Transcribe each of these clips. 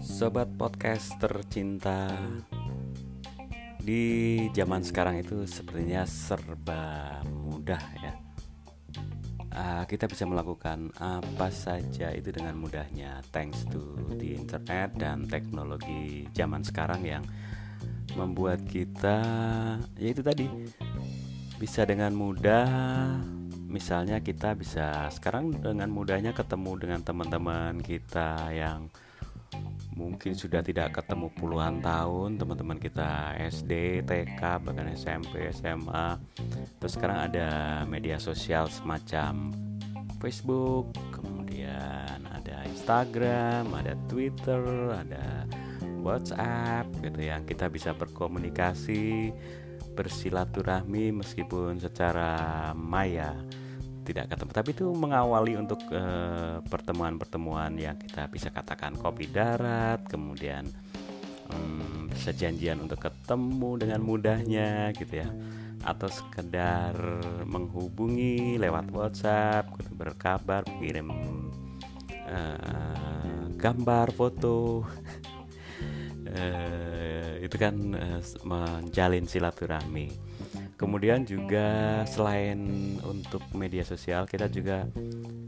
Sobat podcast tercinta Di zaman sekarang itu sepertinya serba mudah ya. Uh, Kita bisa melakukan apa saja itu dengan mudahnya Thanks to the internet dan teknologi zaman sekarang yang Membuat kita, ya itu tadi Bisa dengan mudah Misalnya kita bisa sekarang dengan mudahnya ketemu dengan teman-teman kita yang mungkin sudah tidak ketemu puluhan tahun teman-teman kita SD, TK, bahkan SMP, SMA. Terus sekarang ada media sosial semacam Facebook, kemudian ada Instagram, ada Twitter, ada WhatsApp gitu yang kita bisa berkomunikasi, bersilaturahmi meskipun secara maya tidak ketemu. Tapi itu mengawali untuk pertemuan pertemuan-pertemuan yang kita bisa katakan kopi darat kemudian um, sejanjian untuk ketemu dengan mudahnya gitu ya. Atau sekedar menghubungi lewat WhatsApp berkabar kirim uh, gambar foto. Uh, itu kan uh, menjalin silaturahmi Kemudian juga selain untuk media sosial, kita juga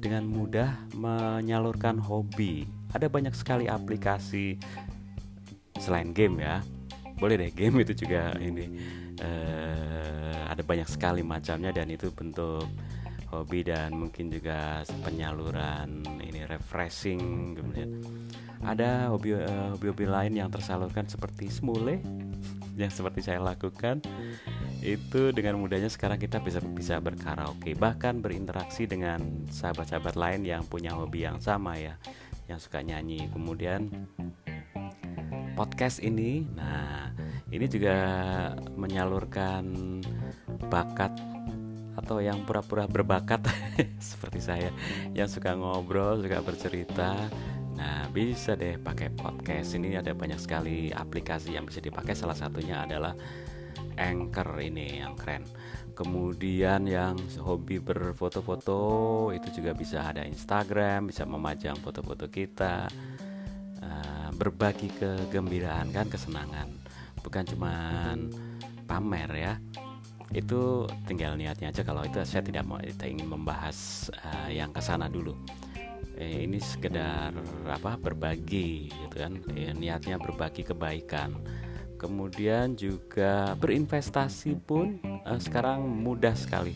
dengan mudah menyalurkan hobi. Ada banyak sekali aplikasi selain game ya. Boleh deh game itu juga ini uh, ada banyak sekali macamnya dan itu bentuk hobi dan mungkin juga penyaluran ini refreshing kemudian ada uh, hobi-hobi lain yang tersalurkan seperti smule yang seperti saya lakukan. Itu dengan mudahnya sekarang kita bisa bisa berkaraoke bahkan berinteraksi dengan sahabat-sahabat lain yang punya hobi yang sama ya yang suka nyanyi. Kemudian podcast ini nah ini juga menyalurkan bakat atau yang pura-pura berbakat seperti saya yang suka ngobrol suka bercerita Nah, bisa deh pakai podcast. Ini ada banyak sekali aplikasi yang bisa dipakai. Salah satunya adalah Anchor ini yang keren. Kemudian yang hobi berfoto-foto itu juga bisa ada Instagram, bisa memajang foto-foto kita. Uh, berbagi kegembiraan kan kesenangan. Bukan cuman pamer ya. Itu tinggal niatnya aja kalau itu saya tidak mau kita ingin membahas uh, yang ke sana dulu. Eh, ini sekedar apa berbagi gitu kan. Eh, niatnya berbagi kebaikan kemudian juga berinvestasi pun uh, sekarang mudah sekali.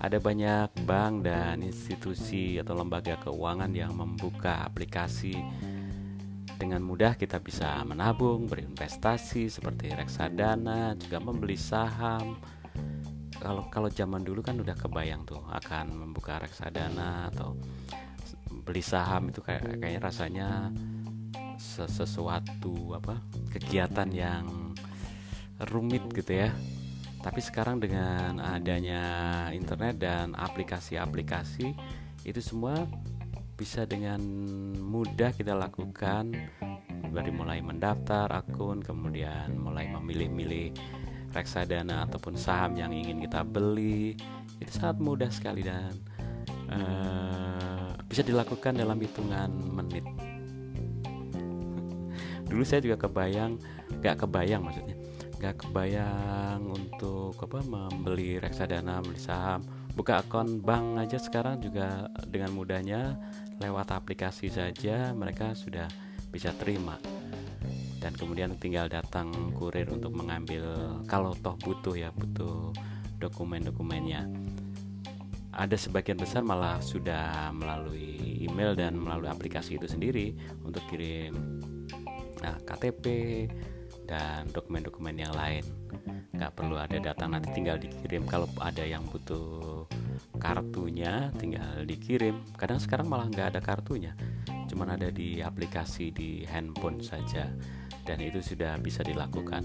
Ada banyak bank dan institusi atau lembaga keuangan yang membuka aplikasi dengan mudah kita bisa menabung, berinvestasi seperti reksadana, juga membeli saham. Kalau kalau zaman dulu kan udah kebayang tuh akan membuka reksadana atau beli saham itu kayak kayaknya rasanya sesuatu apa kegiatan yang rumit gitu ya. Tapi sekarang dengan adanya internet dan aplikasi-aplikasi itu semua bisa dengan mudah kita lakukan. Dari mulai mendaftar akun kemudian mulai memilih-milih reksadana ataupun saham yang ingin kita beli itu sangat mudah sekali dan uh, bisa dilakukan dalam hitungan menit. Dulu saya juga kebayang gak kebayang maksudnya. Gak kebayang untuk apa membeli reksadana beli saham. Buka akun bank aja sekarang juga dengan mudahnya lewat aplikasi saja mereka sudah bisa terima. Dan kemudian tinggal datang kurir untuk mengambil kalau toh butuh ya butuh dokumen-dokumennya ada sebagian besar malah sudah melalui email dan melalui aplikasi itu sendiri untuk kirim nah KTP dan dokumen-dokumen yang lain. Nggak perlu ada datang nanti tinggal dikirim. Kalau ada yang butuh kartunya tinggal dikirim. Kadang sekarang malah nggak ada kartunya cuman ada di aplikasi di handphone saja dan itu sudah bisa dilakukan.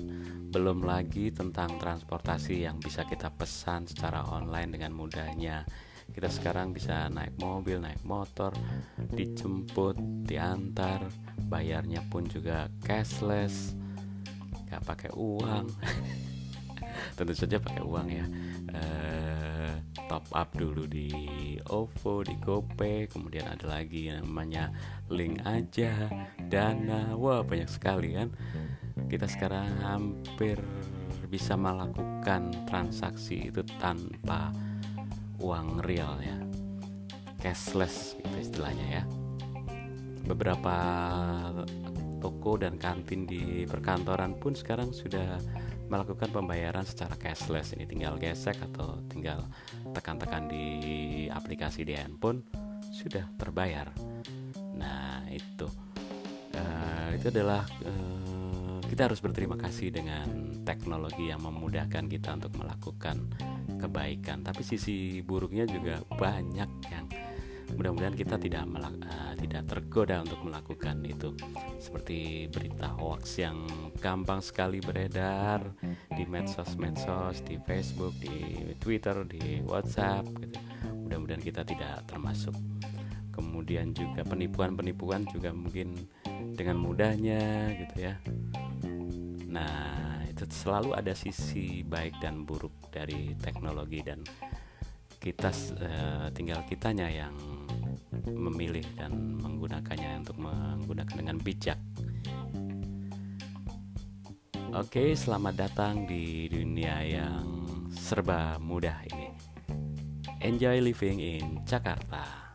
Belum lagi tentang transportasi yang bisa kita pesan secara online dengan mudahnya. Kita sekarang bisa naik mobil naik motor dijemput diantar bayarnya pun juga cashless. Nggak pakai uang. Tentu saja pakai uang ya. Uh, top up dulu di OVO, di GoPay, kemudian ada lagi yang namanya link aja, dana, wah banyak sekali kan. Kita sekarang hampir bisa melakukan transaksi itu tanpa uang real ya, cashless gitu istilahnya ya. Beberapa toko dan kantin di perkantoran pun sekarang sudah melakukan pembayaran secara cashless. Ini tinggal gesek atau tinggal tekan-tekan di aplikasi di handphone sudah terbayar. Nah itu. Uh, itu adalah uh, kita harus berterima kasih dengan teknologi yang memudahkan kita untuk melakukan kebaikan. Tapi sisi buruknya juga banyak yang mudah-mudahan kita tidak uh, tidak tergoda untuk melakukan itu. Seperti berita hoax yang gampang sekali beredar di medsos-medsos di Facebook di Twitter di WhatsApp gitu. mudah-mudahan kita tidak termasuk. Kemudian juga penipuan-penipuan juga mungkin dengan mudahnya gitu ya. Nah itu selalu ada sisi baik dan buruk dari teknologi dan kita uh, tinggal kitanya yang memilih dan menggunakannya untuk menggunakan dengan bijak. Oke, selamat datang di dunia yang serba mudah ini. Enjoy living in Jakarta.